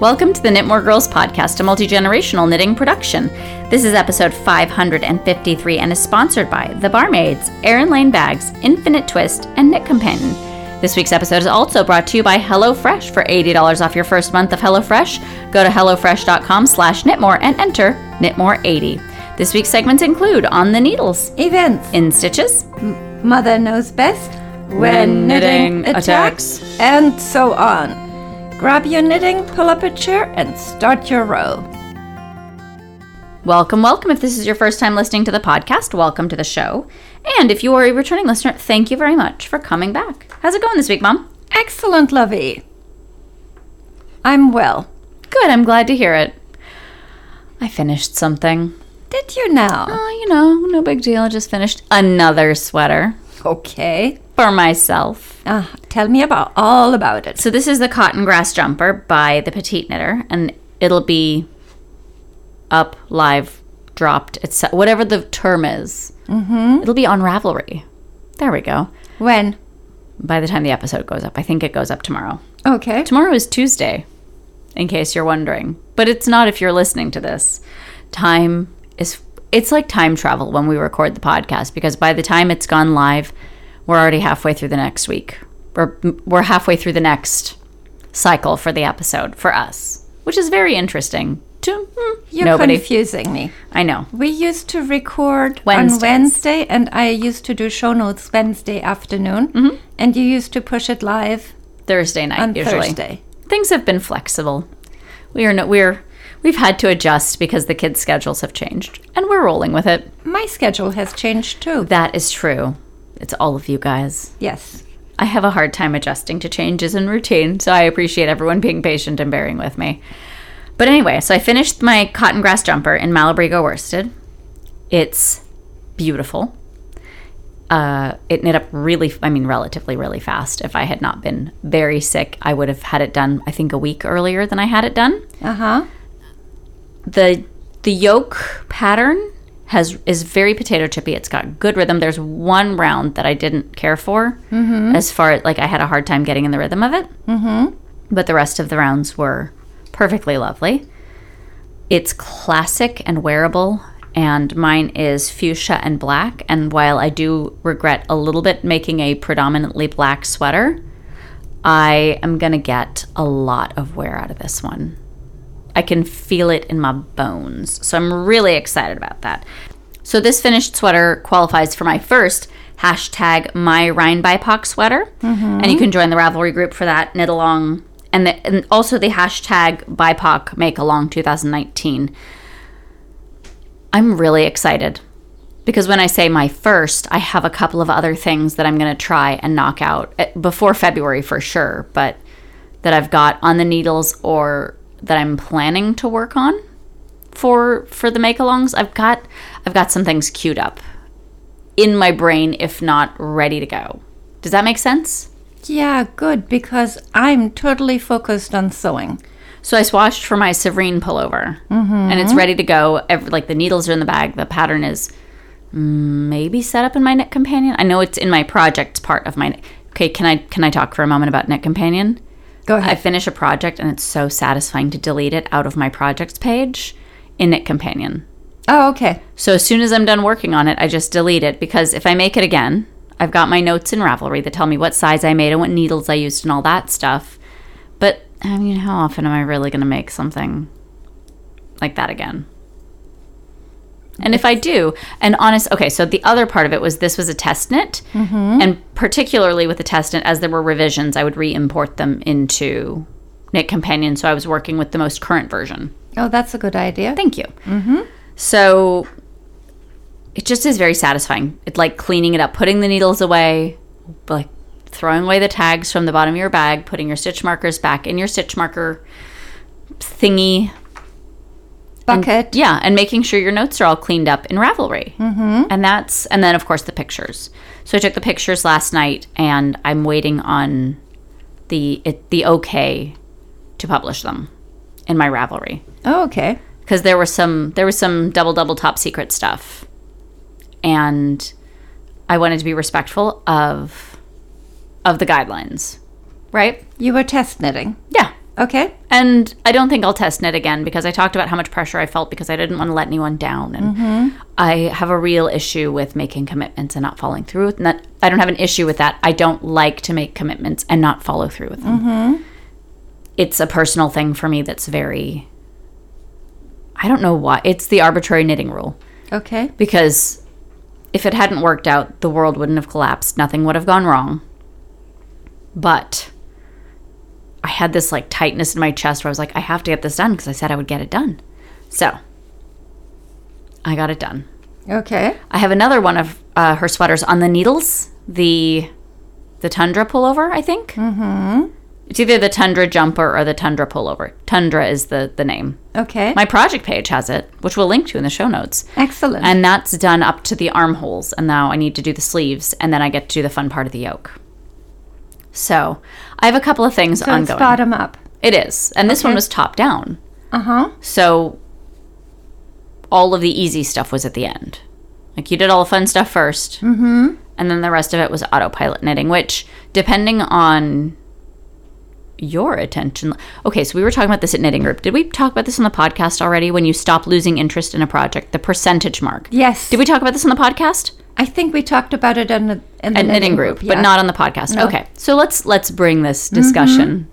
Welcome to the Knitmore Girls podcast, a multi generational knitting production. This is episode 553 and is sponsored by The Barmaids, Erin Lane Bags, Infinite Twist, and Knit Companion. This week's episode is also brought to you by HelloFresh. For $80 off your first month of HelloFresh, go to HelloFresh.com slash Knitmore and enter Knitmore80. This week's segments include On the Needles, Events. In Stitches, Mother knows best. When knitting attacks. And so on. Grab your knitting, pull up a chair, and start your row. Welcome, welcome. If this is your first time listening to the podcast, welcome to the show. And if you are a returning listener, thank you very much for coming back. How's it going this week, Mom? Excellent, Lovey. I'm well. Good, I'm glad to hear it. I finished something. Did you now? Oh, you know, no big deal. I just finished another sweater Okay. For myself. Ah, tell me about all about it. So this is the cotton grass jumper by the Petite Knitter, and it'll be up, live, dropped, it's whatever the term is. Mm-hmm. It'll be on Ravelry. There we go. When? By the time the episode goes up, I think it goes up tomorrow. Okay. Tomorrow is Tuesday, in case you're wondering. But it's not if you're listening to this. Time is it's like time travel when we record the podcast because by the time it's gone live, we're already halfway through the next week. We're we're halfway through the next cycle for the episode for us, which is very interesting to hmm, You're nobody. confusing me. I know. We used to record Wednesdays. on Wednesday, and I used to do show notes Wednesday afternoon, Mm-hmm. and you used to push it live Thursday night on usually. Thursday. Things have been flexible. We are no, we're we've had to adjust because the kids' schedules have changed, and we're rolling with it. My schedule has changed too. That is true. It's all of you guys. Yes. I have a hard time adjusting to changes in routine, so I appreciate everyone being patient and bearing with me. But anyway, so I finished my cotton grass jumper in Malabrigo worsted. It's beautiful. Uh, it knit up really, I mean, relatively really fast. If I had not been very sick, I would have had it done, I think, a week earlier than I had it done Uh huh. the the yoke pattern has is very potato chippy. It's got good rhythm. There's one round that I didn't care for, as far as like I had a hard time getting in the rhythm of it. Mm-hmm. But the rest of the rounds were perfectly lovely. It's classic and wearable, and mine is fuchsia and black. And while I do regret a little bit making a predominantly black sweater, I am gonna get a lot of wear out of this one. I can feel it in my bones. So I'm really excited about that. So this finished sweater qualifies for my first hashtag my Rhine BIPOC sweater. And you can join the Ravelry group for that, knit along. And, the, and also the hashtag BIPOC make along 2019. I'm really excited because when I say my first, I have a couple of other things that I'm going to try and knock out eh, before February for sure, but that I've got on the needles or that I'm planning to work on for for the make-alongs. I've got I've got some things queued up in my brain if not ready to go. Does that make sense? Yeah, good, because I'm totally focused on sewing. So I swatched for my Severine pullover, mm-hmm. and it's ready to go. Every, like the needles are in the bag. The pattern is maybe set up in my Knit Companion. I know it's in my projects part of my. Okay, can I can I talk for a moment about Knit Companion? Go ahead. I finish a project and it's so satisfying to delete it out of my projects page in Knit Companion. oh, okay. So as soon as I'm done working on it, I just delete it because if I make it again, I've got my notes in Ravelry that tell me what size I made and what needles I used and all that stuff. But I mean, how often am I really going to make something like that again? And if I do, and honest, okay, so the other part of it was this was a test knit, mm-hmm. and particularly with the test knit, as there were revisions, I would re import them into Knit Companion. So I was working with the most current version. Oh, that's a good idea. Thank you. Mm-hmm. So it just is very satisfying. It's like cleaning it up, putting the needles away, like throwing away the tags from the bottom of your bag, putting your stitch markers back in your stitch marker thingy. Bucket. Yeah, and making sure your notes are all cleaned up in Ravelry. Mm-hmm. And that's, and then of course the pictures. So I took the pictures last night, and I'm waiting on the it, the okay to publish them in my Ravelry Oh, okay. because there was some there was some double double top secret stuff and i wanted to be respectful of of the guidelines right You were test knitting. yeah Okay. And I don't think I'll test knit again because I talked about how much pressure I felt because I didn't want to let anyone down. And mm-hmm. I have a real issue with making commitments and not following through with that. I don't have an issue with that. I don't like to make commitments and not follow through with them. Mm-hmm. It's a personal thing for me that's very, I don't know why. It's the arbitrary knitting rule Okay. because if it hadn't worked out, the world wouldn't have collapsed. Nothing would have gone wrong. But I had this like tightness in my chest where I was like, I have to get this done because I said I would get it done. So I got it done. Okay. I have another one of uh, her sweaters on the needles, the the tundra pullover, I think. Mm-hmm. It's either the tundra jumper or the tundra pullover. Tundra is the the name. Okay. My project page has it, which we'll link to in the show notes. Excellent. And that's done up to the armholes. And now I need to do the sleeves, and then I get to do the fun part of the yoke. So I have a couple of things so it's bottom up. It is. And this one was top down. Uh huh. So all of the easy stuff was at the end. Like you did all the fun stuff 1st mm-hmm. and then the rest of it was autopilot knitting, which depending on your attention. Okay, so we were talking about this at Knitting Group. Did we talk about this on the podcast already? When you stop losing interest in a project, the percentage mark. Yes. Did we talk about this on the podcast? I think we talked about it in the, in the At knitting group, yeah. but not on the podcast. No. Okay, so let's let's bring this mm-hmm. discussion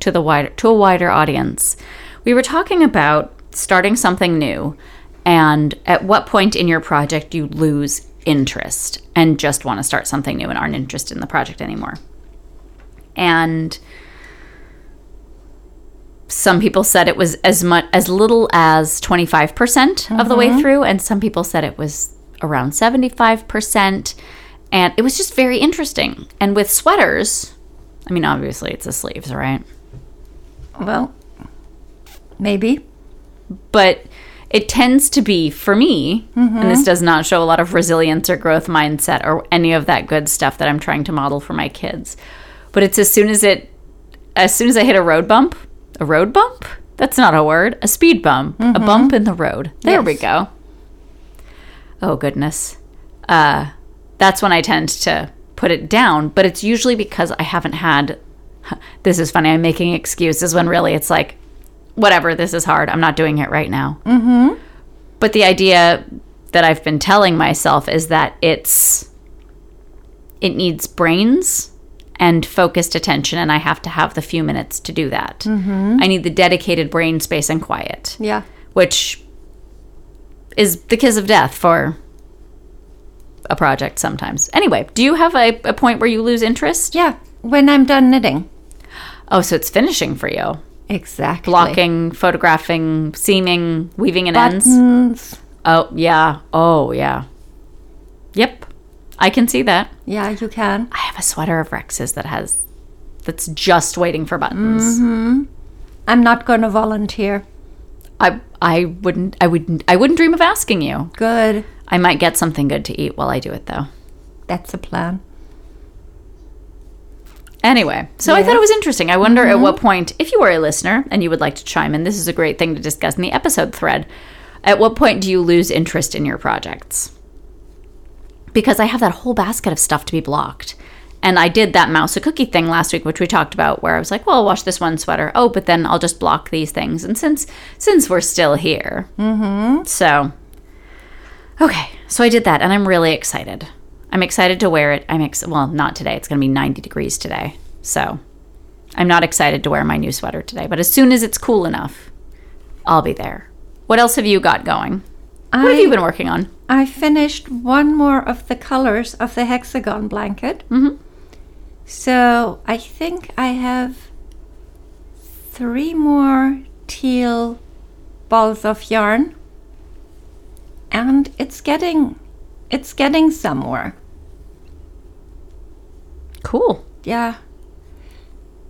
to the wider to a wider audience. We were talking about starting something new, and at what point in your project you lose interest and just want to start something new and aren't interested in the project anymore. And some people said it was as much as little as 25% of the way mm-hmm. through and some people said it was around 75% and it was just very interesting. And with sweaters i mean obviously it's the sleeves right? Well, maybe. but it tends to be for me and this mm-hmm. does not show a lot of resilience or growth mindset or any of that good stuff that i'm trying to model for my kids. But it's as soon as it as soon as i hit a road bump a road bump? That's not a word. A speed bump. A mm-hmm. bump in the road. There we go oh goodness uh that's when i tend to put it down but it's usually because i haven't had this is funny i'm making excuses when really it's like whatever this is hard i'm not doing it right now mm-hmm. but the idea that i've been telling myself is that it's it needs brains and focused attention and i have to have the few minutes to do that mm-hmm. i need the dedicated brain space and quiet Yeah. which is the kiss of death for a project sometimes. Anyway, do you have a, a point where you lose interest? Yeah. When I'm done knitting. Oh, so it's finishing for you. Exactly. Blocking, photographing, seaming, weaving in ends. Buttons. Oh, yeah. Oh, yeah. Yep. I can see that. Yeah, you can. I have a sweater of Rex's that has that's just waiting for buttons. Mm-hmm. I'm not going to volunteer. I I wouldn't I wouldn't I wouldn't dream of asking you. Good. I might get something good to eat while I do it though. That's a plan. Anyway, so I thought it was interesting. I wonder at mm-hmm. what point, if you are a listener and you would like to chime in, this is a great thing to discuss in the episode thread. At what point do you lose interest in your projects? Because I have that whole basket of stuff to be blocked. And I did that mouse a cookie thing last week, which we talked about, where I was like, "Well, I'll wash this one sweater. Oh, but then I'll just block these things." And since since we're still here, mm-hmm. so okay, so I did that, and I'm really excited. I'm excited to wear it. I'm ex- well, not today. It's going to be 90 degrees today, so I'm not excited to wear my new sweater today. But as soon as it's cool enough, I'll be there. What else have you got going? What have you been working on? I finished one more of the colors of the hexagon blanket. Mhm. So I think I have three more teal balls of yarn. And it's getting it's getting somewhere. Cool. Yeah.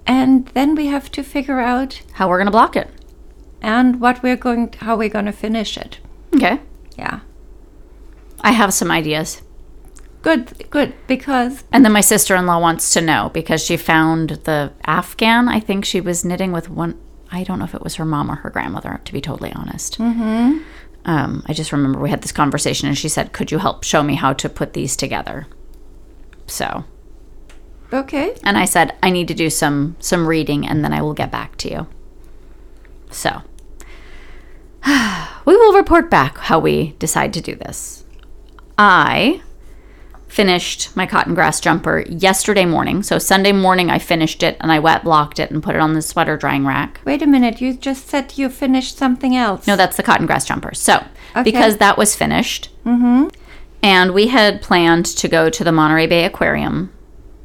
And then we have to figure out How we're gonna block it? and what we're going how we're going to finish it. Okay. Yeah. I have some ideas. Good, good because And then my sister in law wants to know because she found the Afghan. I think she was knitting with one. I don't know if it was her mom or her grandmother, to be totally honest. Mm-hmm. Um, I just remember we had this conversation and she said, Could you help show me how to put these together? So Okay. and I said I need to do some some reading and then I will get back to you. So we will report back how we decide to do this. I finished my cotton grass jumper yesterday morning. So Sunday morning I finished it and I wet blocked it and put it on the sweater drying rack. Wait a minute. You just said you finished something else. No, that's the cotton grass jumper. So, Okay. because that was finished, mm-hmm. and we had planned to go to the Monterey Bay Aquarium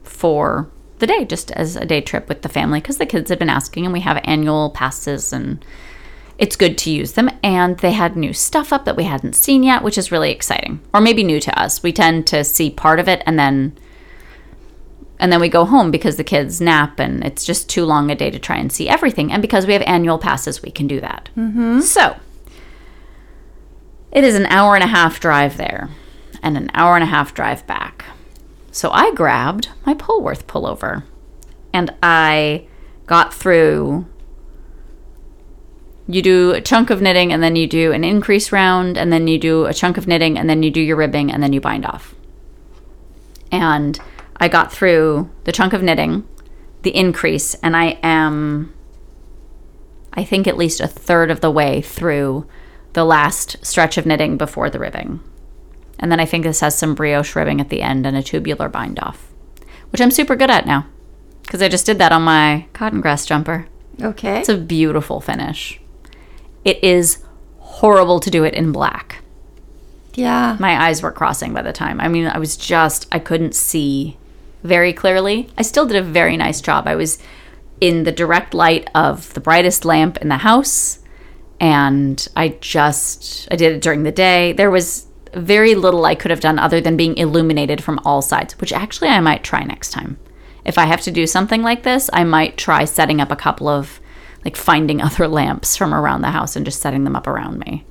for the day, just as a day trip with the family, because the kids had been asking, and we have annual passes, and it's good to use them. And they had new stuff up that we hadn't seen yet, which is really exciting, or maybe new to us. We tend to see part of it and then. And then we go home because the kids nap and it's just too long a day to try and see everything. And because we have annual passes, we can do that. Mm-hmm. So, it is an hour and a half drive there and an hour and a half drive back. So I grabbed my Polworth pullover and I got through. You do a chunk of knitting and then you do an increase round and then you do a chunk of knitting and then you do your ribbing and then you bind off. And I got through the chunk of knitting, the increase, and I am, I think, at least a third of the way through the last stretch of knitting before the ribbing. And then I think this has some brioche ribbing at the end and a tubular bind off, which I'm super good at now because I just did that on my cotton grass jumper. Okay. It's a beautiful finish. It is horrible to do it in black. yeah. My eyes were crossing by the time. I mean, I was just, I couldn't see very clearly. I still did a very nice job. I was in the direct light of the brightest lamp in the house and I just I did it during the day. There was very little I could have done other than being illuminated from all sides, which actually I might try next time. If I have to do something like this, I might try setting up a couple of like finding other lamps from around the house and just setting them up around me.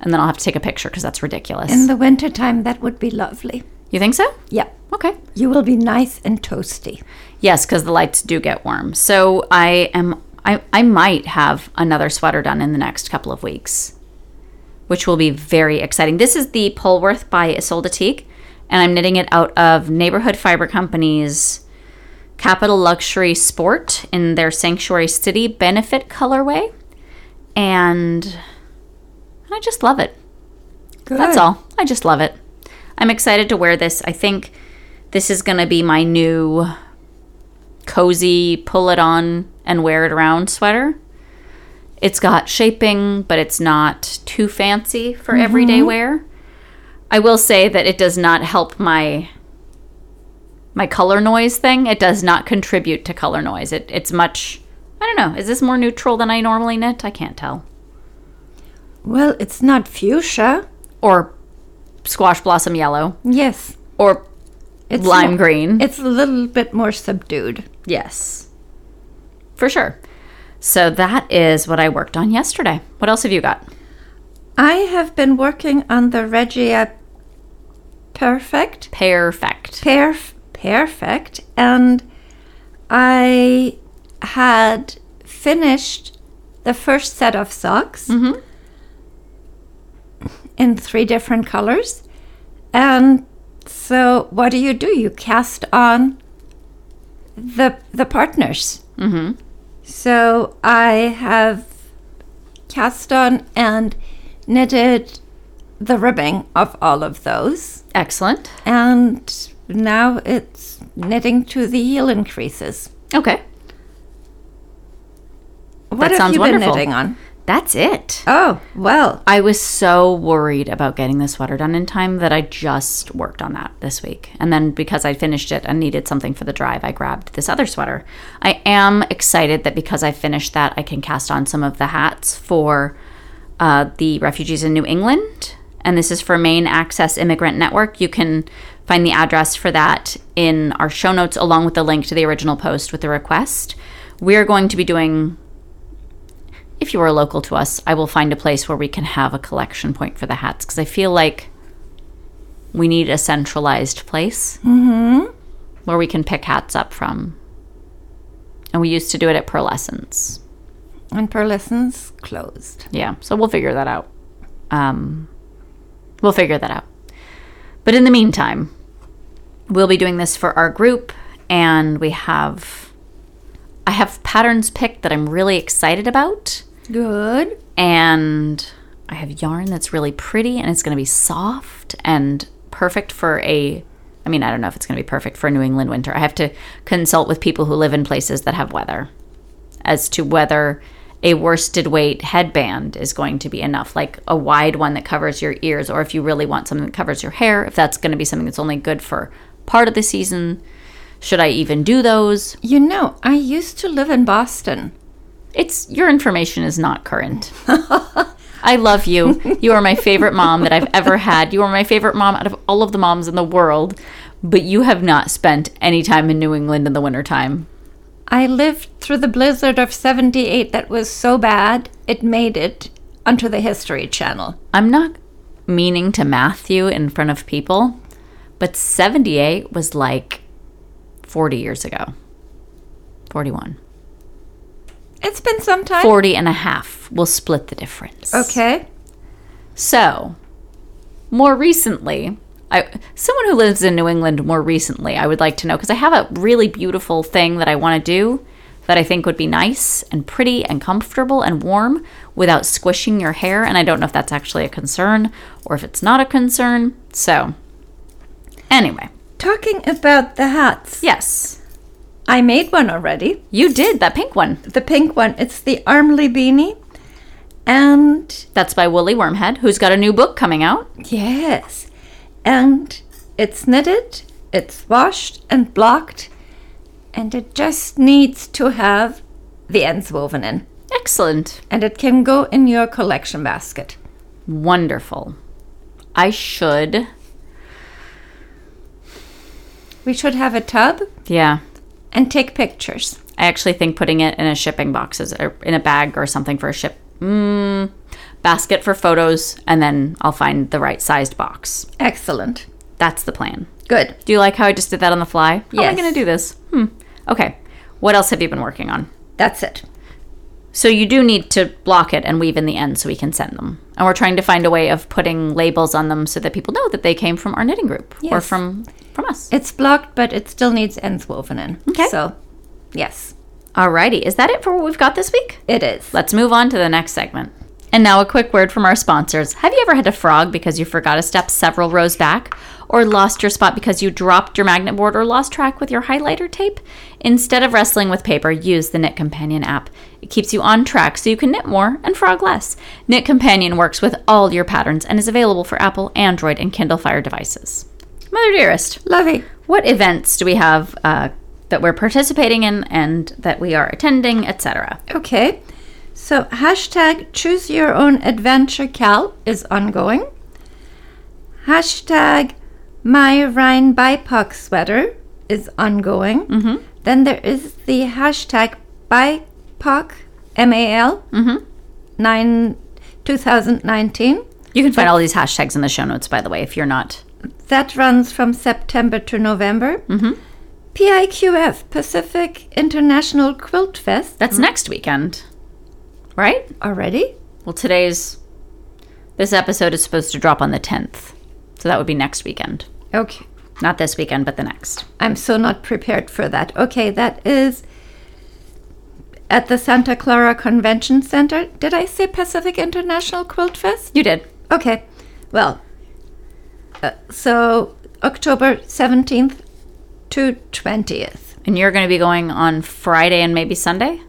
And then I'll have to take a picture because that's ridiculous. In the wintertime, that would be lovely. you think so? Yeah. Okay. You will be nice and toasty. Yes, because the lights do get warm. So I am I, I might have another sweater done in the next couple of weeks, which will be very exciting. This is the Polworth by Isolda Teague, and I'm knitting it out of Neighborhood Fiber Company's Capital Luxury Sport in their Sanctuary City Benefit colorway. And I just love it. Good. That's all. I just love it. I'm excited to wear this. I think this is going to be my new cozy, pull it on and wear it around sweater. It's got shaping, but it's not too fancy for everyday mm-hmm. wear. I will say that it does not help my my color noise thing. It does not contribute to color noise. It, it's much I don't know. Is this more neutral than I normally knit? I can't tell. Well, it's not fuchsia. Or squash blossom yellow Yes. or It's lime green. It's a little bit more subdued. Yes. For sure. So that is what I worked on yesterday. What else have you got? I have been working on the Regia Pairfect. Perfect. Perf- perfect. And I had finished the first set of socks Mhm. in three different colors. And so what do you do? You cast on the the partners. Mm-hmm. So I have cast on and knitted the ribbing of all of those. Excellent. And now it's knitting to the heel increases. Okay. What That have sounds you wonderful. been knitting on? That's it. Oh, well, I was so worried about getting the sweater done in time that I just worked on that this week. And then because I finished it and needed something for the drive, I grabbed this other sweater. I am excited that because I finished that, I can cast on some of the hats for uh, the refugees in New England. And this is for Maine Access Immigrant Network. You can find the address for that in our show notes, along with the link to the original post with the request. We're going to be doing if you are local to us, I will find a place where we can have a collection point for the hats because I feel like we need a centralized place where we can pick hats up from. And we used to do it at Purlescence. and Purlescence closed. Yeah, so we'll figure that out. Um, we'll figure that out. But in the meantime, we'll be doing this for our group, and we have I have patterns picked that I'm really excited about Good. and I have yarn that's really pretty and it's going to be soft and perfect for a I mean, I don't know if it's going to be perfect for a New England winter. I have to consult with people who live in places that have weather as to whether a worsted weight headband is going to be enough, like a wide one that covers your ears, or if you really want something that covers your hair, if that's going to be something that's only good for part of the season. Should I even do those? You know, I used to live in Boston. It's your information is not current. I love you. You are my favorite mom that I've ever had. You are my favorite mom out of all of the moms in the world, but you have not spent any time in New England in the wintertime. I lived through the blizzard of 78 that was so bad it made it onto the History Channel. I'm not meaning to math you in front of people, but 78 was like 40 years ago. 41. It's been some time. 40 and a half. We'll split the difference. Okay. So, more recently, I, someone who lives in New England more recently, I would like to know because I have a really beautiful thing that I want to do that I think would be nice and pretty and comfortable and warm without squishing your hair. And I don't know if that's actually a concern or if it's not a concern. So, anyway, Talking about the hats. yes, I made one already. you did that pink one. The pink one. It's the Armley beanie. And That's by Woolly Wormhead, who's got a new book coming out. yes. And it's knitted, it's washed and blocked, and it just needs to have the ends woven in. Excellent. And it can go in your collection basket. Wonderful. I should. We should have a tub Yeah. and take pictures. I actually think putting it in a shipping box is or in a bag or something for a ship mm, basket for photos, and then I'll find the right sized box. Excellent. That's the plan. Good. Do you like how I just did that on the fly? How am I Yes. going to do this? Hmm. Okay. What else have you been working on? That's it. So you do need to block it and weave in the end so we can send them. And we're trying to find a way of putting labels on them so that people know that they came from our knitting group or from from us. It's blocked, but it still needs ends woven in. Okay. So, yes, Alrighty, is that it for what we've got this week? it is. Let's move on to the next segment. And now a quick word from our sponsors. Have you ever had to frog because you forgot a step several rows back? Or lost your spot because you dropped your magnet board or lost track with your highlighter tape? Instead of wrestling with paper, use the Knit Companion app. It keeps you on track so you can knit more and frog less. Knit Companion works with all your patterns and is available for Apple, Android, and Kindle Fire devices. Mother Dearest, Lovey. what events do we have uh, that we're participating in and that we are attending, etc.? Okay. So, hashtag choose your own adventure Cal is ongoing. Hashtag my Rhine BIPOC sweater is ongoing. Mm-hmm. Then there is the hashtag BIPOC MAL Mm-hmm. 9 2019. You can find all these hashtags in the show notes, by the way, if you're not. That runs from September to November. Mhm. PIQF Pacific International Quilt Fest That's next weekend, right? already. Well, today's. This episode is supposed to drop on the 10th. So that would be next weekend. Okay. Not this weekend, but the next. I'm so not prepared for that. Okay, that is at the Santa Clara Convention Center. Did I say Pacific International Quilt Fest? You did. Okay, well, uh, so October 17th to 20th. And you're going to be going on Friday and maybe Sunday?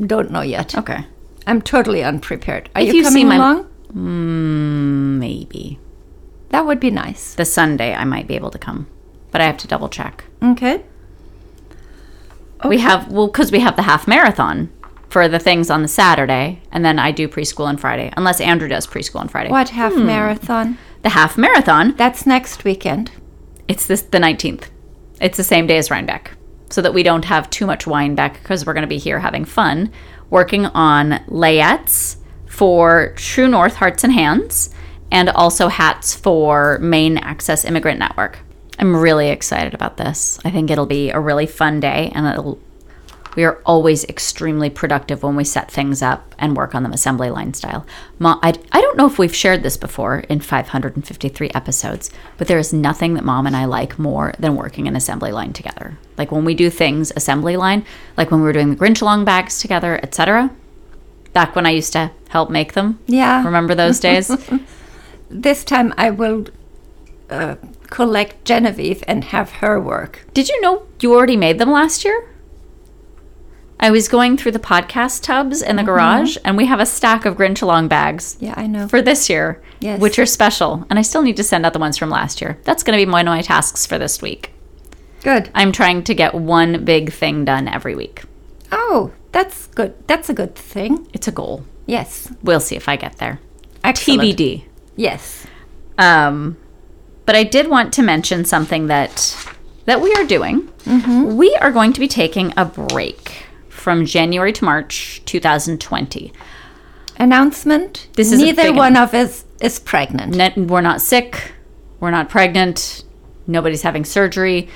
Don't know yet. Okay. I'm totally unprepared. Are If you coming along? Mm, maybe. That would be nice. The Sunday, I might be able to come. But I have to double check. Okay. We have, well, because we have the half marathon for the things on the Saturday. And then I do preschool on Friday, unless Andrew does preschool on Friday. What half marathon? The half marathon That's next weekend. It's this the 19th. It's the same day as Rhinebeck. So that we don't have too much wine back because we're going to be here having fun working on layettes for True North Hearts and Hands and also hats for Maine Access Immigrant Network. I'm really excited about this. I think it'll be a really fun day and it'll We are always extremely productive when we set things up and work on them assembly line style. Mom, I, I don't know if we've shared this before in 553 episodes, but there is nothing that mom and I like more than working an assembly line together. Like when we do things assembly line, like when we were doing the Grinch along bags together, etc. Back when I used to help make them. Yeah. Remember those days? This time I will uh, collect Genevieve and have her work. Did you know you already made them last year? I was going through the podcast tubs in the garage, and we have a stack of Grinch along bags Yeah, I know. for this year, Yes. which are special. And I still need to send out the ones from last year. That's going to be one of my tasks for this week. Good. I'm trying to get one big thing done every week. Oh, that's good. That's a good thing. It's a goal. Yes. We'll see if I get there. Excellent. TBD. Yes. Um, but I did want to mention something that that we are doing. We are going to be taking a break from January to March 2020. Announcement. This is a neither big one of us is pregnant. Ne- we're not sick. We're not pregnant. Nobody's having surgery.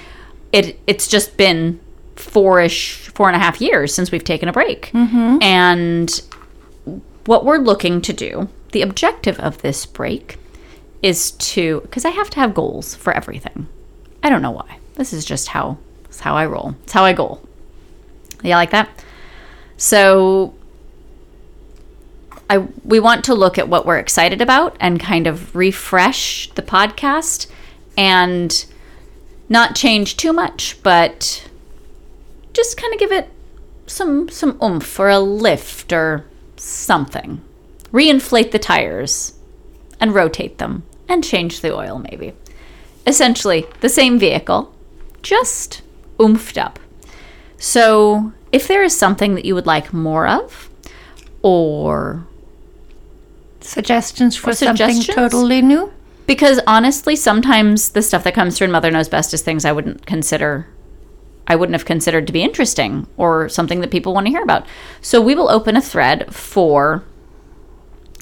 It it's just been four-ish, four and a half years since we've taken a break. Mm-hmm. And what we're looking to do, the objective of this break, is to because I have to have goals for everything. I don't know why. This is just how it's how I roll. It's how I goal. Yeah, like that. So I we want to look at what we're excited about and kind of refresh the podcast and not change too much, but just kind of give it some some oomph or a lift or something. Reinflate the tires and rotate them and change the oil maybe. Essentially the same vehicle, just oomphed up. So, if there is something that you would like more of or Suggestions for Or something totally new? because honestly sometimes the stuff that comes through in mother knows best is things i wouldn't consider i wouldn't have considered to be interesting or something that people want to hear about. So we will open a thread for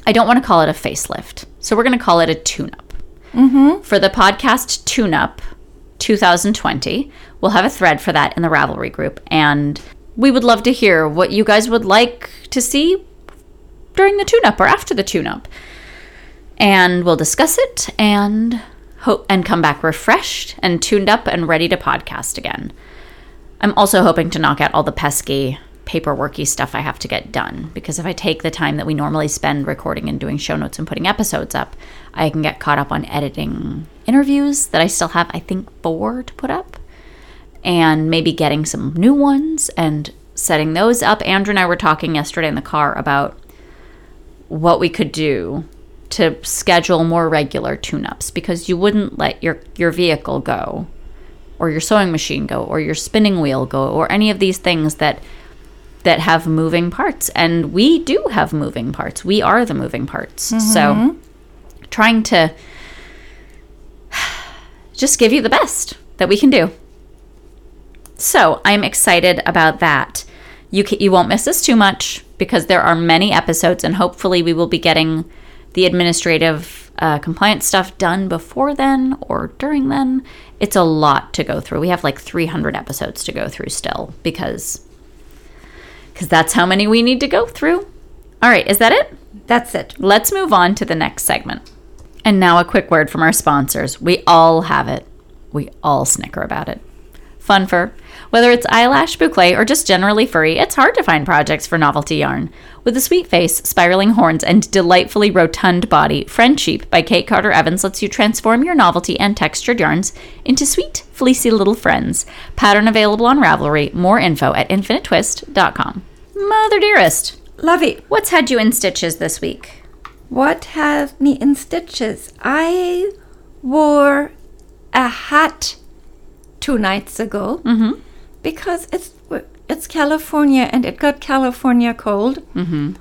i don't want to call it a facelift. So we're going to call it a tune-up. Mm-hmm. For the podcast tune-up 2020 we'll have a thread for that in the ravelry group and we would love to hear what you guys would like to see during the tune-up or after the tune-up and we'll discuss it and hope and come back refreshed and tuned up and ready to podcast again. I'm also hoping to knock out all the pesky paperworky stuff I have to get done because if I take the time that we normally spend recording and doing show notes and putting episodes up, I can get caught up on editing interviews that I still have I think 4 to put up and maybe getting some new ones and setting those up. Andrew and I were talking yesterday in the car about what we could do to schedule more regular tune-ups because you wouldn't let your your vehicle go or your sewing machine go or your spinning wheel go or any of these things that that have moving parts. And we do have moving parts. We are the moving parts. So mm-hmm. trying to just give you the best that we can do so i'm excited about that you ca you won't miss us too much because there are many episodes and hopefully we will be getting the administrative uh, compliance stuff done before then or during then it's a lot to go through we have like 300 episodes to go through still because because that's how many we need to go through all right is that it That's it. Let's move on to the next segment. And now a quick word from our sponsors. We all have it. We all snicker about it. Fun fur. Whether it's eyelash, boucle, or just generally furry, it's hard to find projects for novelty yarn. With a sweet face, spiraling horns, and delightfully rotund body, Friendsheep by Kate Carter Evans lets you transform your novelty and textured yarns into sweet, fleecy little friends. Pattern available on Ravelry. More info at infinitetwist.com. Mother dearest, Lovey, what's had you in stitches this week? what has me in stitches? I wore a hat two nights ago Mm-hmm. because it's it's California and it got California cold. Mm-hmm.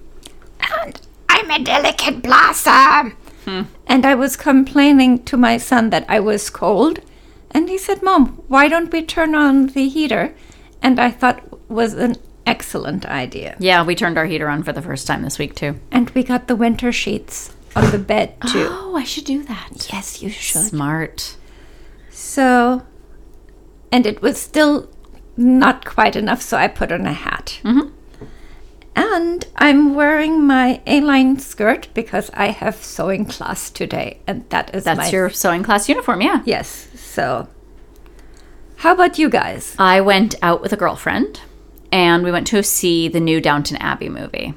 And I'm a delicate blossom. And I was complaining to my son that I was cold, and he said, "Mom, why don't we turn on the heater?" And I thought was an excellent idea. Yeah, we turned our heater on for the first time this week too. And we got the winter sheets on the bed too. Oh, I should do that. yes, you should. Smart. So, and it was still not quite enough, so I put on a hat. Mm-hmm. And I'm wearing my A-line skirt because I have sewing class today, and that is That's your sewing class uniform, yeah. yes. So, how about you guys? I went out with a girlfriend and we went to see the new Downton Abbey movie,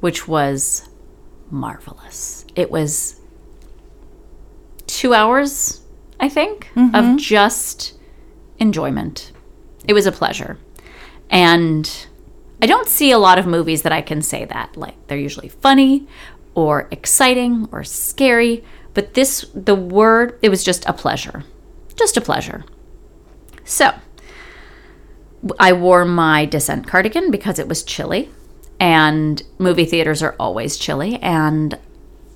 which was marvelous. It was two hours, I think, of mm-hmm. just enjoyment. It was a pleasure. And I don't see a lot of movies that I can say that. Like, they're usually funny or exciting or scary. But this, the word, it was just a pleasure. Just a pleasure. So, I wore my descent cardigan because it was chilly, and movie theaters are always chilly. And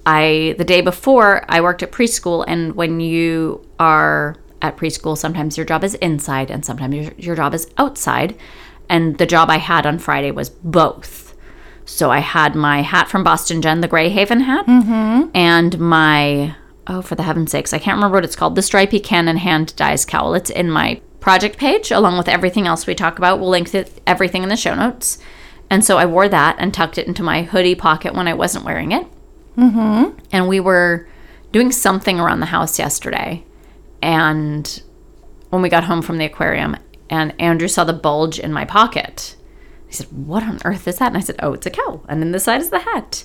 I, the day before, I worked at preschool, and when you are at preschool, sometimes your job is inside and sometimes your, your job is outside. And the job I had on Friday was both. So I had my hat from Boston Jen, the Grey Haven hat, and my oh, for the heaven's sakes, I can't remember what it's called. The stripy cannon hand dyes cowl. It's in my project page along with everything else we talk about. We'll link to everything in the show notes. And so I wore that and tucked it into my hoodie pocket when I wasn't wearing it. Mm-hmm. And we were doing something around the house yesterday. And when we got home from the aquarium, and Andrew saw the bulge in my pocket. He said, What on earth is that? And I said, Oh, it's a cow. And then the side is the hat.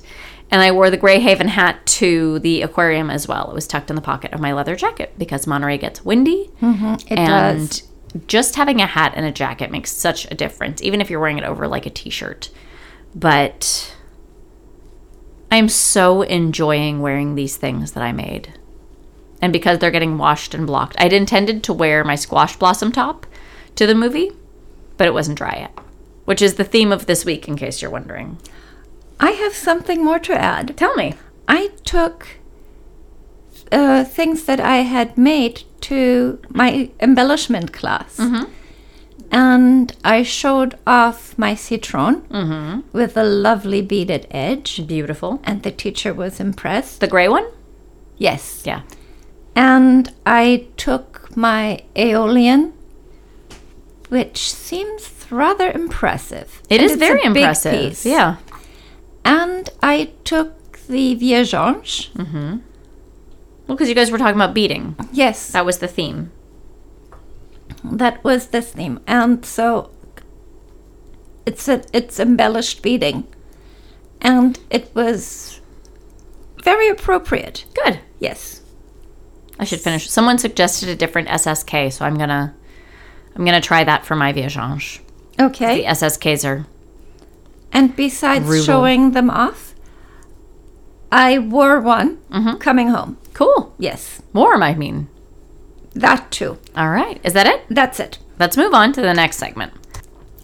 And I wore the Grey Haven hat to the aquarium as well. It was tucked in the pocket of my leather jacket because Monterey gets windy. Mm-hmm. It and does. just having a hat and a jacket makes such a difference, even if you're wearing it over like a t shirt. But I'm so enjoying wearing these things that I made. And because they're getting washed and blocked, I'd intended to wear my squash blossom top to the movie, but it wasn't dry yet, which is the theme of this week, in case you're wondering. I have something more to add. Tell me. I took uh, things that I had made to my embellishment class. And I showed off my citron with a lovely beaded edge. Beautiful. And the teacher was impressed. The gray one? Yes. Yeah. And I took my Aeolian, which seems rather impressive. It And is very impressive. piece. Yeah. And I took the Viergeange. Mm-hmm. Well, because you guys were talking about beading. Yes. That was the theme. that was this theme and so it's a, it's embellished beading. and it was very appropriate Good. yes I should finish. Someone suggested a different SSK, so I'm gonna I'm gonna try that for my Viajange. Okay The SSKs are and besides Ruble. showing them off i wore one Mm-hmm. coming home cool. yes Warm, I mean. that too All right. Is that it? that's it Let's move on to the next segment.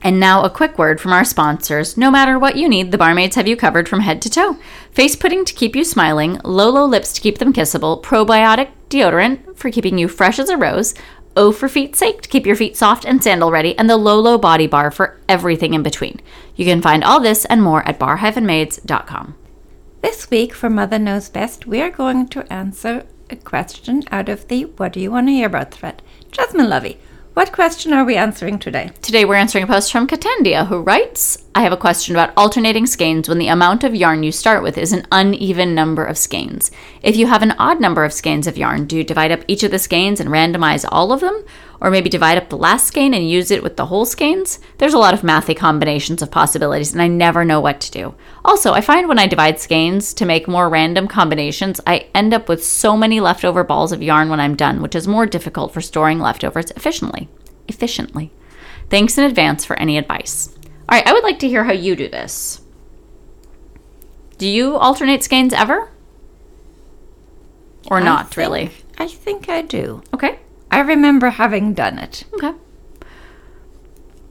And now a quick word from our sponsors. No matter what you need, the barmaids have you covered from head to toe. Face pudding to keep you smiling, Lolo lips to keep them kissable, probiotic deodorant for keeping you fresh as a rose, O for feet sake to keep your feet soft and sandal ready, and the Lolo body bar for everything in between. You can find all this and more at bar-maids.com. this week for mother knows best we are going to answer a question out of the what do you want to hear about thread jasmine lovey what question are we answering today Today we're answering a post from Katendia who writes, I have a question about alternating skeins when the amount of yarn you start with is an uneven number of skeins. If you have an odd number of skeins of yarn, do you divide up each of the skeins and randomize all of them? Or maybe divide up the last skein and use it with the whole skeins? There's a lot of mathy combinations of possibilities and I never know what to do. Also, I find when I divide skeins to make more random combinations, I end up with so many leftover balls of yarn when I'm done, which is more difficult for storing leftovers efficiently. Efficiently. Thanks in advance for any advice. All right, I would like to hear how you do this. Do you alternate skeins ever? Or I not think- really? I think I do. Okay. I remember having done it. Okay.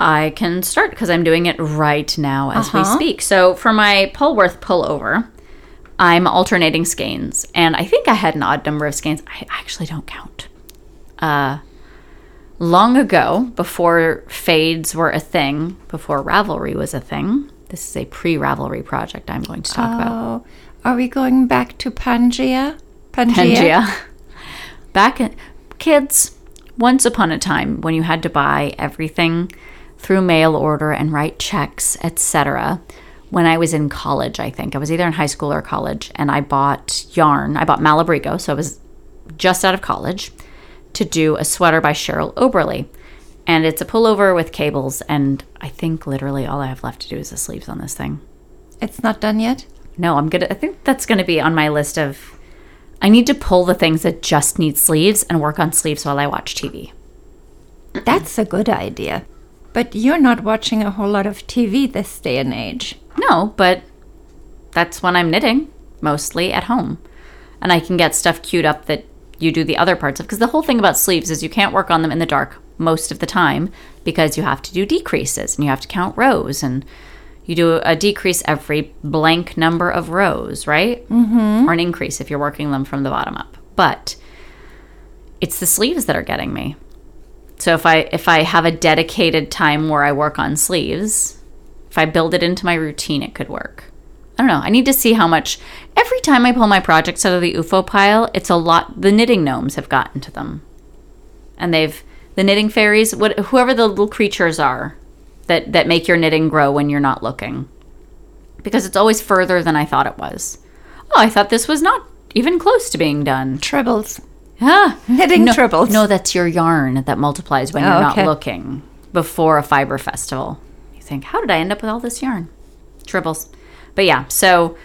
I can start because I'm doing it right now as we Uh-huh. speak. So for my Polworth pullover, I'm alternating skeins, and I think I had an odd number of skeins. I actually don't count. Uh, long ago, before fades were a thing, before Ravelry was a thing. This is a pre-Ravelry project I'm going to talk about. Oh, are we going back to Pangea? Pangea? Pangea. Back in, kids, once upon a time when you had to buy everything through mail order and write checks, etc. When I was in college, I think I was either in high school or college, and I bought yarn. I bought Malabrigo, so I was just out of college to do a sweater by Cheryl Oberle. And it's a pullover with cables, and I think literally all I have left to do is the sleeves on this thing. It's not done yet? No, I'm gonna. I think that's gonna be on my list of. I need to pull the things that just need sleeves and work on sleeves while I watch TV. That's a good idea. But you're not watching a whole lot of TV this day and age. No, but that's when I'm knitting, mostly at home. And I can get stuff queued up that you do the other parts of. Because the whole thing about sleeves is you can't work on them in the dark most of the time because you have to do decreases and you have to count rows and you do a decrease every blank number of rows, right? Mm-hmm. Or an increase if you're working them from the bottom up. But it's the sleeves that are getting me. So if I if I have a dedicated time where I work on sleeves, if I build it into my routine, it could work. I don't know. I need to see how much. Every time I pull my projects out of the UFO pile, it's a lot. The knitting gnomes have gotten to them, and they've the knitting fairies, what whoever the little creatures are, that that make your knitting grow when you're not looking, because it's always further than I thought it was. Oh, I thought this was not even close to being done. Tribbles. Ah, Knitting no, tribbles. No, that's your yarn that multiplies when Oh, you're okay. not looking before a fiber festival. You think, how did I end up with all this yarn? Tribbles. But yeah, so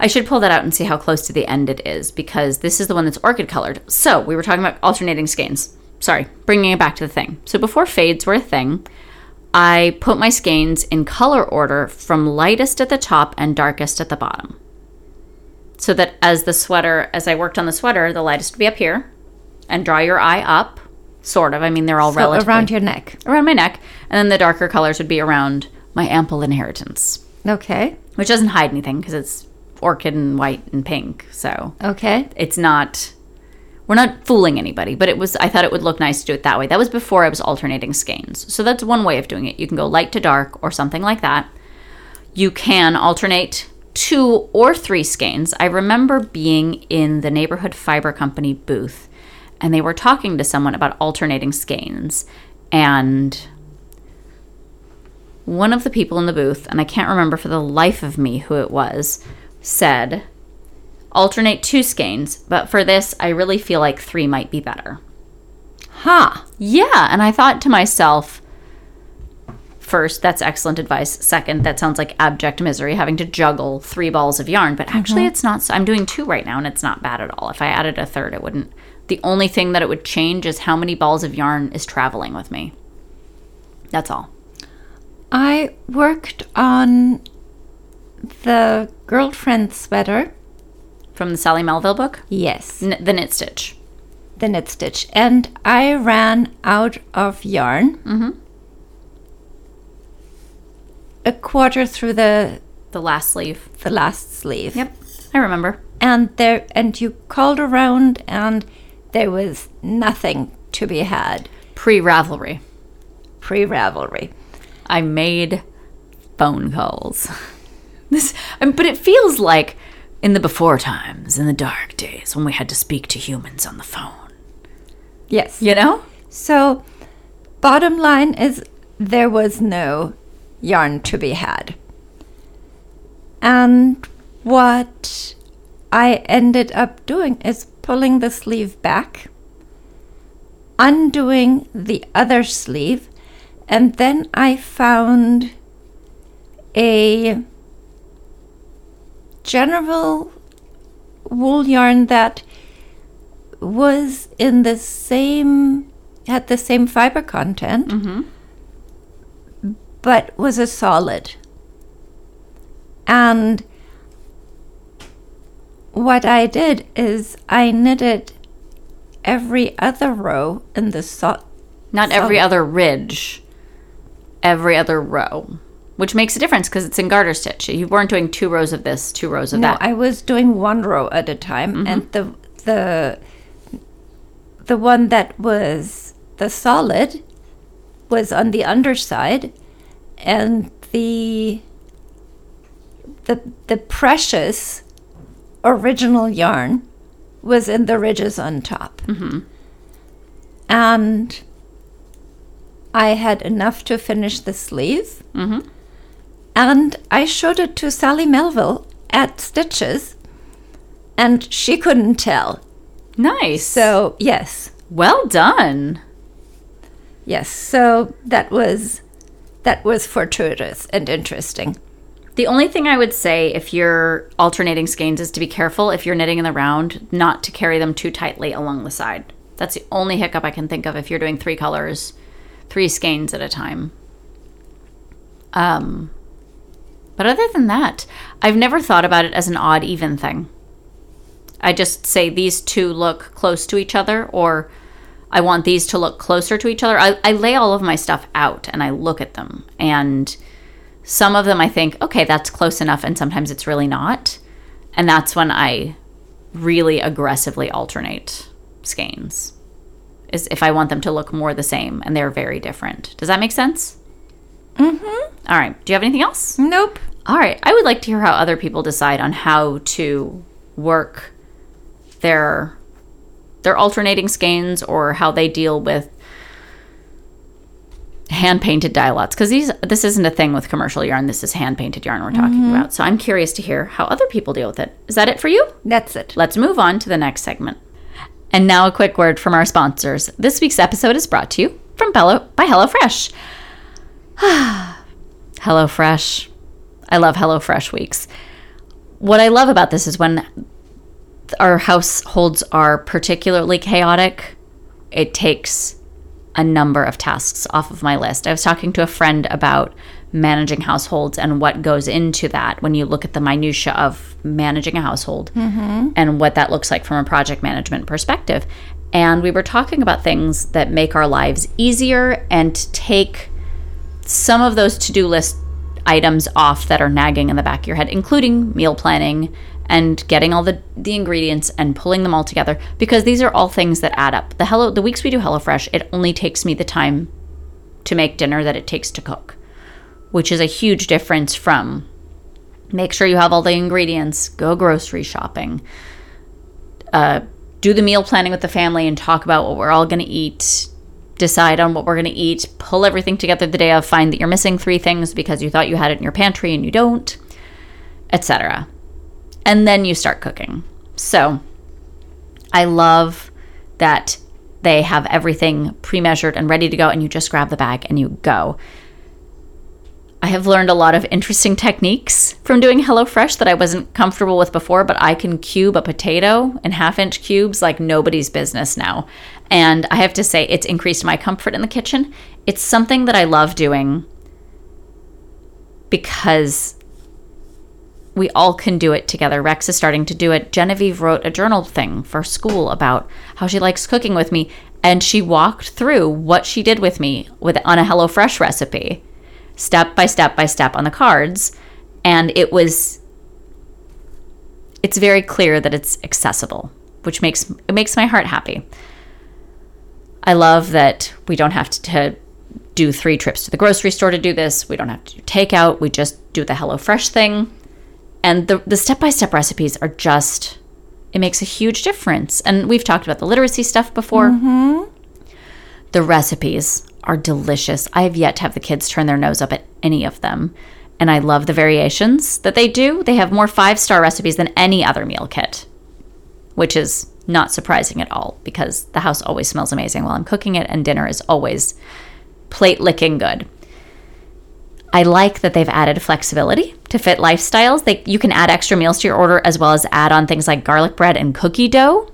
I should pull that out and see how close to the end it is because this is the one that's orchid colored. So we were talking about alternating skeins. Sorry, bringing it back to the thing. So before fades were a thing, I put my skeins in color order from lightest at the top and darkest at the bottom so that as the sweater as i worked on the sweater the lightest would be up here and draw your eye up sort of i mean they're all So relatively around your neck. around my neck and then the darker colors would be around my ample inheritance Okay. which doesn't hide anything because it's orchid and white and pink so Okay. it's not we're not fooling anybody but it was i thought it would look nice to do it that way. That was before i was alternating skeins. So that's one way of doing it. You can go light to dark or something like that. You can alternate two or three skeins. I remember being in the neighborhood fiber company booth and they were talking to someone about alternating skeins. And one of the people in the booth and i can't remember for the life of me who it was said alternate two skeins, but for this, I really feel like three might be better. Ha. Yeah, and I thought to myself, first, that's excellent advice. Second, that sounds like abject misery having to juggle three balls of yarn, but actually, mm-hmm. it's not. So, I'm doing two right now, and it's not bad at all. If I added a third, it wouldn't. The only thing that it would change is how many balls of yarn is traveling with me. That's all. I worked on the girlfriend sweater. From the Sally Melville book, Yes. N- the knit stitch. the knit stitch and I ran out of yarn. A quarter through the The last sleeve. the last sleeve. Yep, I remember. And there and you called around and there was nothing to be had Pre Ravelry. pre Ravelry. I made phone calls. This, um, but it feels like in the before times, in the dark days, when we had to speak to humans on the phone. Yes. You know? So bottom line is there was no yarn to be had. And what I ended up doing is pulling the sleeve back, undoing the other sleeve, and then I found a general wool yarn that was in the same had the same fiber content mm-hmm. but was a solid. And what i did is i knitted every other row in the so- Not every other ridge, every other row, which makes a difference because it's in garter stitch. You weren't doing two rows of this, two rows of that. no that. i was doing one row at a time and the the the one that was the solid was on the underside and the the the precious original yarn was in the ridges on top and I had enough to finish the sleeve. Mm-hmm. And I showed it to Sally Melville at Stitches, and she couldn't tell. Nice. So, yes. well done. Yes, so that was that was fortuitous and interesting. The only thing I would say if you're alternating skeins is to be careful if you're knitting in the round not to carry them too tightly along the side. That's the only hiccup I can think of if you're doing three colors, three skeins at a time. Um, but other than that, I've never thought about it as an odd even thing. I just say these two look close to each other, or I want these to look closer to each other. I, I lay all of my stuff out and I look at them. And some of them I think, okay, that's close enough. And sometimes it's really not. And that's when I really aggressively alternate skeins, is if I want them to look more the same and they're very different. Does that make sense? Mm hmm. All right. Do you have anything else? Nope. All right. I would like to hear how other people decide on how to work their their alternating skeins or how they deal with hand painted dye lots because these this isn't a thing with commercial yarn. This is hand painted yarn we're talking mm-hmm. about. So I'm curious to hear how other people deal with it. Is that it for you? That's it. Let's move on to the next segment. And now a quick word from our sponsors. This week's episode is brought to you from Bello by HelloFresh. HelloFresh. I love HelloFresh weeks. What I love about this is when our households are particularly chaotic, it takes a number of tasks off of my list. I was talking to a friend about managing households and what goes into that when you look at the minutia of managing a household mm-hmm. and what that looks like from a project management perspective. And we were talking about things that make our lives easier and take some of those to-do list items off that are nagging in the back of your head, including meal planning and getting all the, the ingredients and pulling them all together because these are all things that add up. The hello the weeks we do HelloFresh, it only takes me the time to make dinner that it takes to cook, which is a huge difference from make sure you have all the ingredients, go grocery shopping, uh, do the meal planning with the family and talk about what we're all going to eat, decide on what we're going to eat, pull everything together the day of, find that you're missing three things because you thought you had it in your pantry and you don't, etc. And then you start cooking. So, I love that they have everything pre-measured and ready to go and you just grab the bag and you go. I have learned a lot of interesting techniques from doing HelloFresh that I wasn't comfortable with before, but I can cube a potato in half inch cubes like nobody's business now. And I have to say, it's increased my comfort in the kitchen. It's something that I love doing because we all can do it together. Rex is starting to do it. Genevieve wrote a journal thing for school about how she likes cooking with me, and she walked through what she did with me with on a HelloFresh recipe, step by step by step on the cards, and it was. It's very clear that it's accessible, which makes it makes my heart happy. I love that we don't have to, to do three trips to the grocery store to do this. We don't have to do takeout. We just do the HelloFresh thing and the the step by step recipes are just it makes a huge difference. And we've talked about the literacy stuff before. Mm-hmm. The recipes are delicious. I have yet to have the kids turn their nose up at any of them. And I love the variations that they do. They have more five star recipes than any other meal kit, which is not surprising at all because the house always smells amazing while I'm cooking it, and dinner is always plate licking good. I like that they've added flexibility to fit lifestyles. They, you can add extra meals to your order as well as add on things like garlic bread and cookie dough.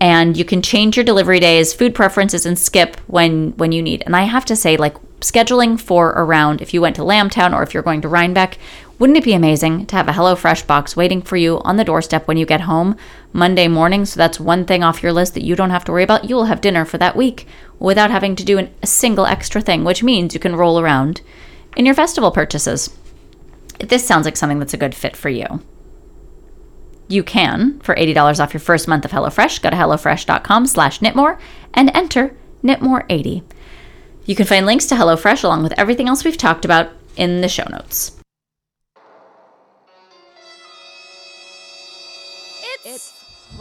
And you can change your delivery days, food preferences, and skip when when you need. And I have to say, like scheduling for around if you went to Lambtown or if you're going to Rhinebeck, wouldn't it be amazing to have a HelloFresh box waiting for you on the doorstep when you get home Monday morning? So that's one thing off your list that you don't have to worry about. You will have dinner for that week without having to do an, a single extra thing, which means you can roll around in your festival purchases. If this sounds like something that's a good fit for you. You can, for $80 off your first month of HelloFresh, go to HelloFresh.com slash knitmore and enter knitmore80. You can find links to HelloFresh along with everything else we've talked about in the show notes.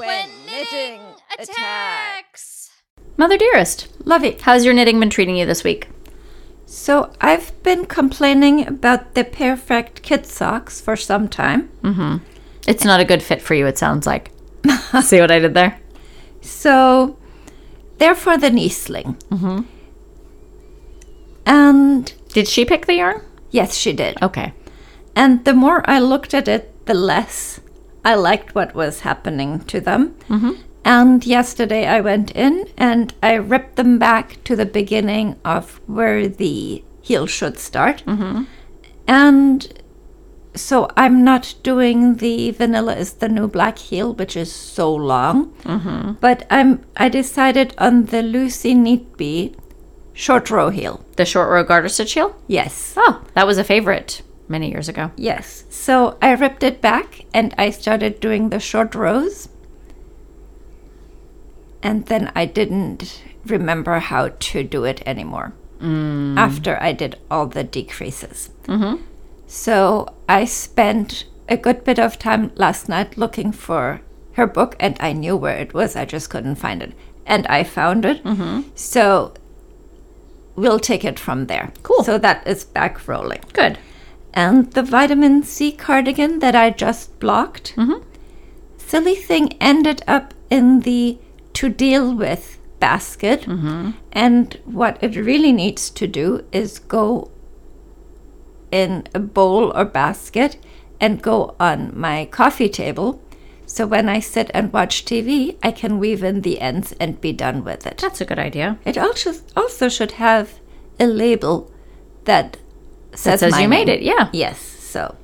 It's when knitting attacks. Mother Dearest, Love it. how's your knitting been treating you this week? So I've been complaining about the Pairfect kid socks for some time. Mm-hmm. It's not a good fit for you, it sounds like. See what I did there? So they're for the Niesling. And Did she pick the yarn? yes, she did. Okay. And the more I looked at it, the less I liked what was happening to them. Mm-hmm. And yesterday I went in and I ripped them back to the beginning of where the heel should start. Mm-hmm. And so I'm not doing the vanilla is the new black heel, which is so long. Mm-hmm. But I'm I decided on the Lucy Neatby short row heel. The short row garter stitch heel? Yes. Oh, that was a favorite many years ago. Yes. So I ripped it back and I started doing the short rows. And then I didn't remember how to do it anymore mm. after I did all the decreases. Mm-hmm. So I spent a good bit of time last night looking for her book and I knew where it was. I just couldn't find it. And I found it. Mm-hmm. So we'll take it from there. Cool. So that is back rolling. Good. And the vitamin C cardigan that I just blocked, mm-hmm. silly thing ended up in the to deal with basket. Mm-hmm. And what it really needs to do is go in a bowl or basket and go on my coffee table. So when I sit and watch TV, I can weave in the ends and be done with it. That's a good idea. It also also should have a label that says, says you made it, yeah. Yes. So,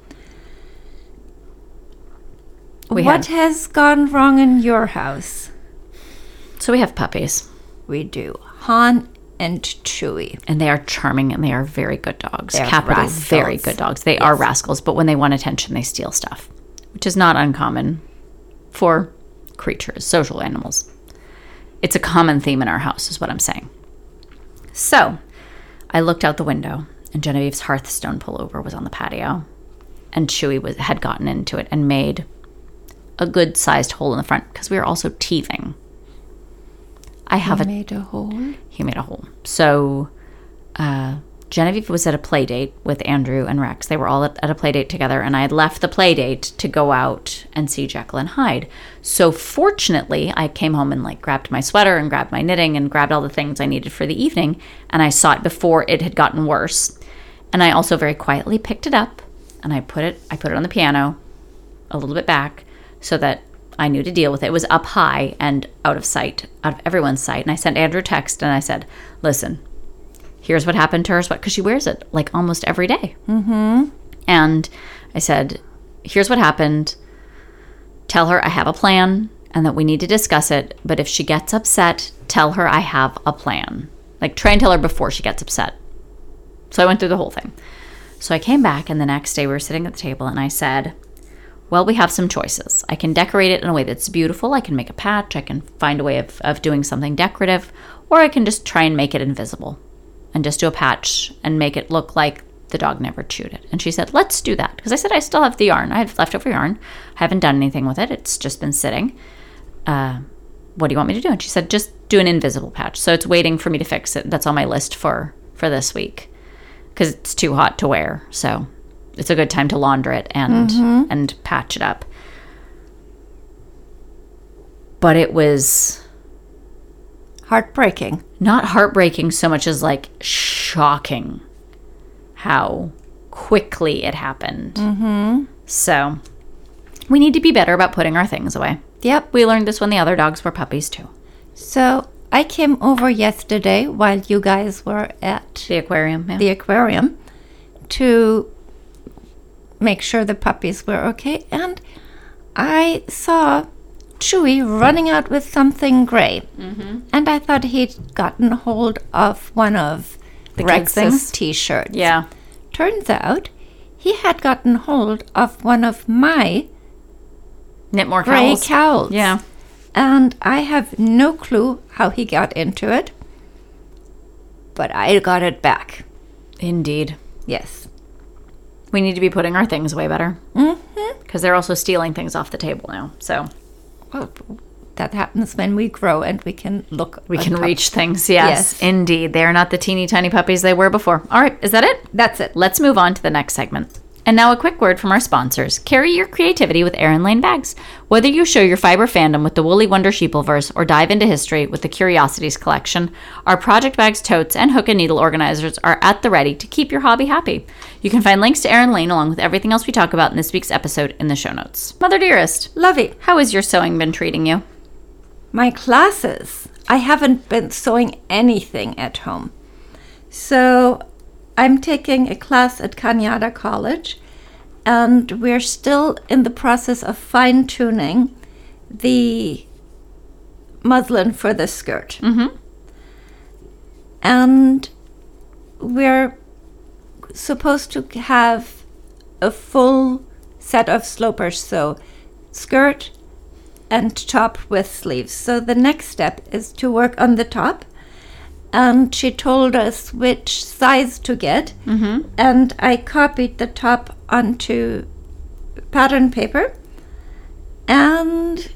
We what had- has gone wrong in your house? So we have puppies, We do Han and Chewy. and they are charming and they are very good dogs. They're Capital, very good dogs. They are rascals, but when they want attention, they steal stuff, which is not uncommon for creatures, social animals. It's a common theme in our house, is what I'm saying. So I looked out the window, and Genevieve's Hearthstone pullover was on the patio, and Chewy was, had gotten into it and made a good sized hole in the front because we were also teething. I have a made a hole. he made a hole. So uh, Genevieve was at a play date with Andrew and Rex. They were all at, at a play date together, and I had left the play date to go out and see Jekyll and Hyde. So fortunately, I came home and like grabbed my sweater and grabbed my knitting and grabbed all the things I needed for the evening, and I saw it before it had gotten worse. And I also very quietly picked it up and I put it I put it on the piano a little bit back so that I knew to deal with it. It was up high and out of sight, out of everyone's sight. And I sent Andrew a text and I said, "Listen, here's what happened to her sweat because she wears it like almost every day." Mm-hmm. And I said, "Here's what happened. Tell her I have a plan and that we need to discuss it. But if she gets upset, tell her I have a plan. Like try and tell her before she gets upset." So I went through the whole thing. So I came back, and the next day we were sitting at the table, and I said, Well, we have some choices. I can decorate it in a way that's beautiful. I can make a patch. I can find a way of, of doing something decorative. Or I can just try and make it invisible and just do a patch and make it look like the dog never chewed it. And she said, Let's do that. Because I said, I still have the yarn. I have leftover yarn. I haven't done anything with it. It's just been sitting. Uh, what do you want me to do? And she said, Just do an invisible patch. So it's waiting for me to fix it. That's on my list for for this week because it's too hot to wear. So it's a good time to launder it and and patch it up. But it was Heartbreaking. not heartbreaking so much as like shocking how quickly it happened. Mm-hmm. So we need to be better about putting our things away. Yep. We learned this when the other dogs were puppies too. So I came over yesterday while you guys were at The aquarium. Yeah. the aquarium to make sure the puppies were okay. And I saw Chewy running out with something gray. Mm-hmm. And I thought he'd gotten hold of one of The? Rex's t shirts. yeah. Turns out he had gotten hold of one of my Knit more gray cowls. cowls. Yeah. And I have no clue how he got into it. But I got it back. Indeed. Yes. We need to be putting our things away better. Mm-hmm. Because they're also stealing things off the table now. So Well, that happens when we grow and we can look. We can top. reach things. Yes, Yes. indeed. They are not the teeny tiny puppies they were before. All right, is that it? That's it. Let's move on to the next segment. And now a quick word from our sponsors. Carry your creativity with Erin Lane bags. Whether you show your fiber fandom with the Woolly Wonder Sheepleverse or dive into history with the Curiosities collection, our project bags, totes, and hook and needle organizers are at the ready to keep your hobby happy. You can find links to Erin Lane along with everything else we talk about in this week's episode in the show notes. Mother dearest, Lovey. how has your sewing been treating you? My classes. I haven't been sewing anything at home. So I'm taking a class at Cañada College, and we're still in the process of fine tuning the muslin for the skirt. Mm-hmm. And we're supposed to have a full set of slopers, so skirt and top with sleeves. So the next step is to work on the top. And she told us which size to get. Mm-hmm. And I copied the top onto pattern paper. And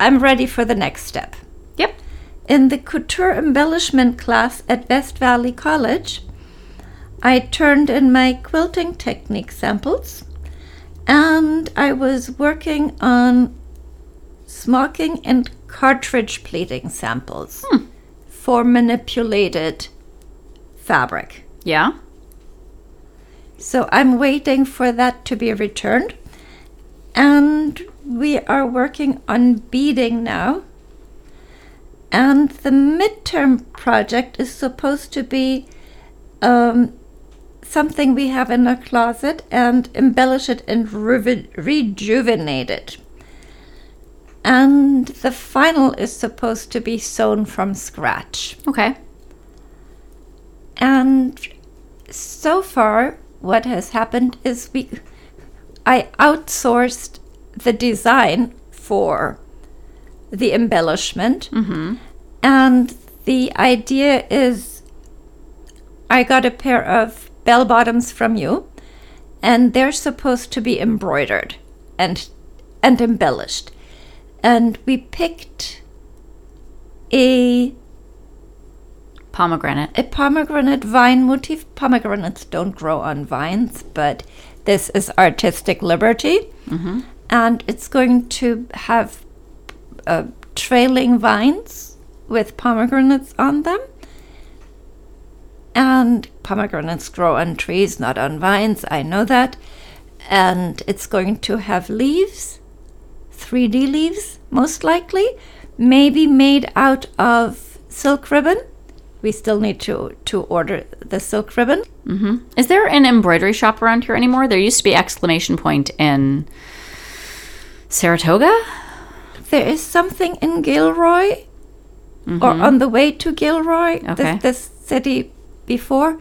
I'm ready for the next step. Yep. In the couture embellishment class at West Valley College, I turned in my quilting technique samples and I was working on smocking and cartridge pleating samples for manipulated fabric. Yeah. So I'm waiting for that to be returned. And we are working on beading now. And the midterm project is supposed to be um, something we have in our closet and embellish it and reju- rejuvenate it. And the final is supposed to be sewn from scratch. Okay. And so far, what has happened is we, I outsourced the design for the embellishment, mm-hmm. and the idea is, I got a pair of bell bottoms from you, and they're supposed to be embroidered and and embellished, and we picked a Pomegranate. a pomegranate vine motif. Pomegranates don't grow on vines, but this is artistic liberty. And it's going to have uh, trailing vines with pomegranates on them. And pomegranates grow on trees, not on vines. I know that. And it's going to have leaves, 3D leaves, most likely, maybe made out of silk ribbon. We still need to, to order the silk ribbon. Is there an embroidery shop around here anymore? There used to be exclamation point in Saratoga. There is something in Gilroy, or on the way to Gilroy, Mm-hmm. Okay. this, this city before.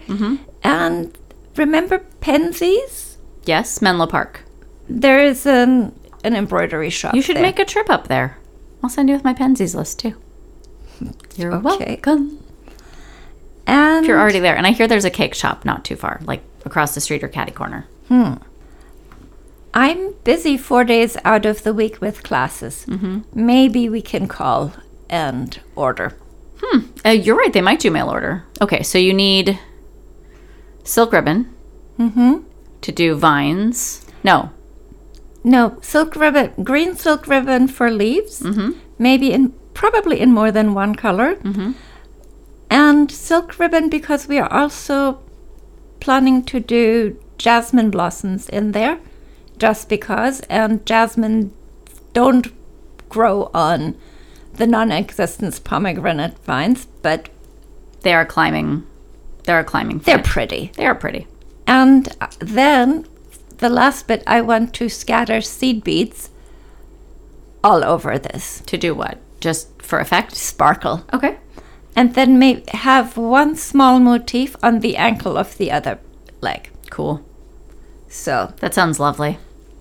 And remember Penzeys? Yes, Menlo Park. There is an, an embroidery shop. You should there. make a trip up there. I'll send you with my Penzeys list too. You're Okay. welcome. And If you're already there, and I hear there's a cake shop not too far, like across the street or catty corner. Hmm. I'm busy four days out of the week with classes. Mm-hmm. Maybe we can call and order. Uh, you're right. They might do mail order. Okay, so you need silk ribbon Mm-hmm. to do vines. No, No, silk ribbon, green silk ribbon for leaves. Maybe in probably in more than one color. And silk ribbon because we are also planning to do jasmine blossoms in there, just because. And jasmine don't grow on the non-existent pomegranate vines, but they are climbing. They are climbing. they're pretty. They are pretty. And uh, then the last bit, I want to scatter seed beads all over this To do what? Just for effect? sparkle. Okay. And then may have one small motif on the ankle of the other leg. Cool. So, That sounds lovely.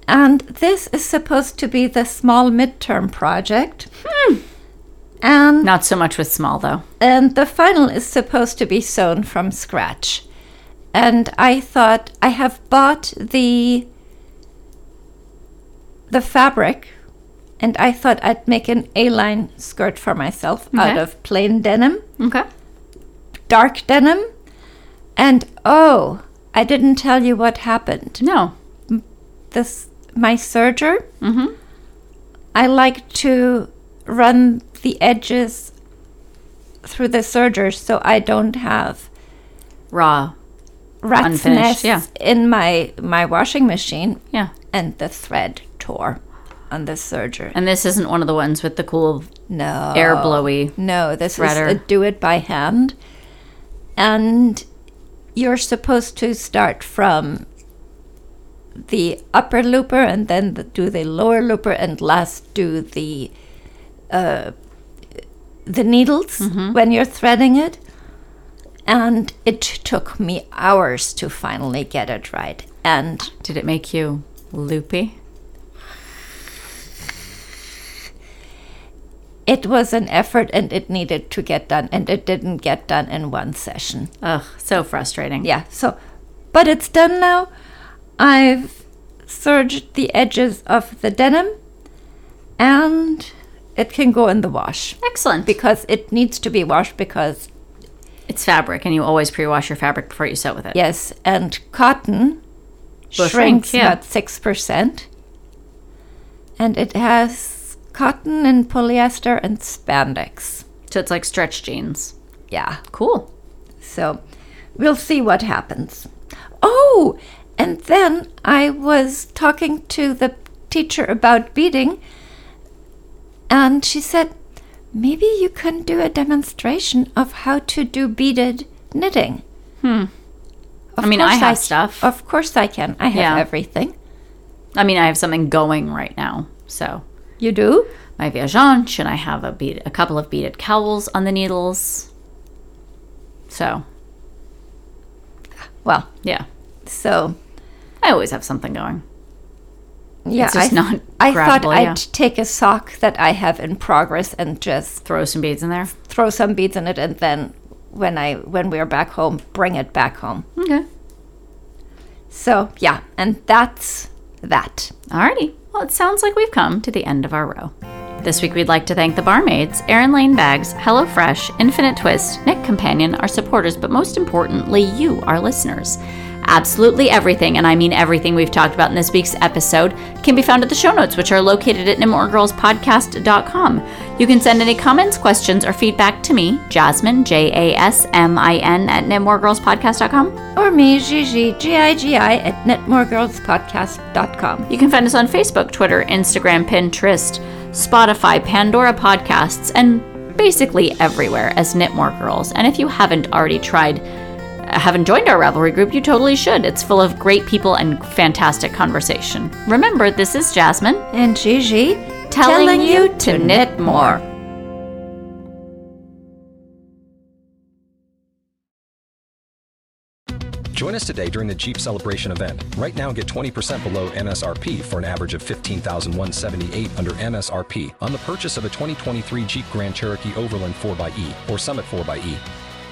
and this is supposed to be the small midterm project. Hmm. And Not so much with small though. and the final is supposed to be sewn from scratch. And I thought I have bought the the fabric and I thought I'd make an A-line skirt for myself out of plain denim, Okay. dark denim, and oh, I didn't tell you what happened. No. This my serger. Mm-hmm. I like to run the edges through the serger so I don't have Raw. Rat's nests yeah. in my my washing machine, Yeah. and the thread tore on the serger. And this isn't one of the ones with the cool No. air blowy. No, this threader. is a do it by hand. And you're supposed to start from the upper looper and then the, do the lower looper and last do the uh, the needles when you're threading it. And it took me hours to finally get it right. And Did it make you loopy? it was an effort and it needed to get done and it didn't get done in one session. Ugh, so frustrating. Yeah, so, but it's done now. I've serged the edges of the denim and it can go in the wash Excellent. because it needs to be washed because, it's fabric, and you always pre-wash your fabric before you sew with it. yes, and cotton Will shrinks yeah. about 6%. And it has cotton and polyester and spandex. So it's like stretch jeans. Yeah. Cool. So we'll see what happens. Oh, and then I was talking to the teacher about beading, and she said, maybe you can do a demonstration of how to do beaded knitting. Hmm. Of I mean, I have c- stuff. Of course I can. I have Yeah. everything. I mean, I have something going right now. So You do? my Viajante, and I have a bead, a couple of beaded cowls on the needles. So Well, yeah, so I always have something going. Yeah, It's just I, not I thought grabbable, I'd take a sock that I have in progress and just Throw some beads in there. throw some beads in it and then when I when we're back home, bring it back home. Okay. So yeah, and that's that. Alrighty. Well, it sounds like we've come to the end of our row. This week, we'd like to thank the barmaids, Erin Lane Bags, HelloFresh, Infinite Twist, knitCompanion, our supporters, but most importantly, you, our listeners. Absolutely everything, and I mean everything we've talked about in this week's episode, can be found at the show notes, which are located at knitmoregirlspodcast.com. You can send any comments, questions, or feedback to me, Jasmine, J A S M I N, at knitmoregirlspodcast.com. Or me, Gigi, G-I-G-I at knitmoregirlspodcast.com. You can find us on Facebook, Twitter, Instagram, Pinterest, Spotify, Pandora Podcasts, and basically everywhere as Knit More Girls. And if you haven't already tried, haven't joined our Ravelry group, you totally should. It's full of great people and fantastic conversation. Remember, this is Jasmine And Gigi telling, you to knit more. Join us today during the Jeep Celebration event. Right now, get 20% below MSRP for an average of 15178 under MSRP on the purchase of a 2023 Jeep Grand Cherokee Overland 4xE or Summit 4xE.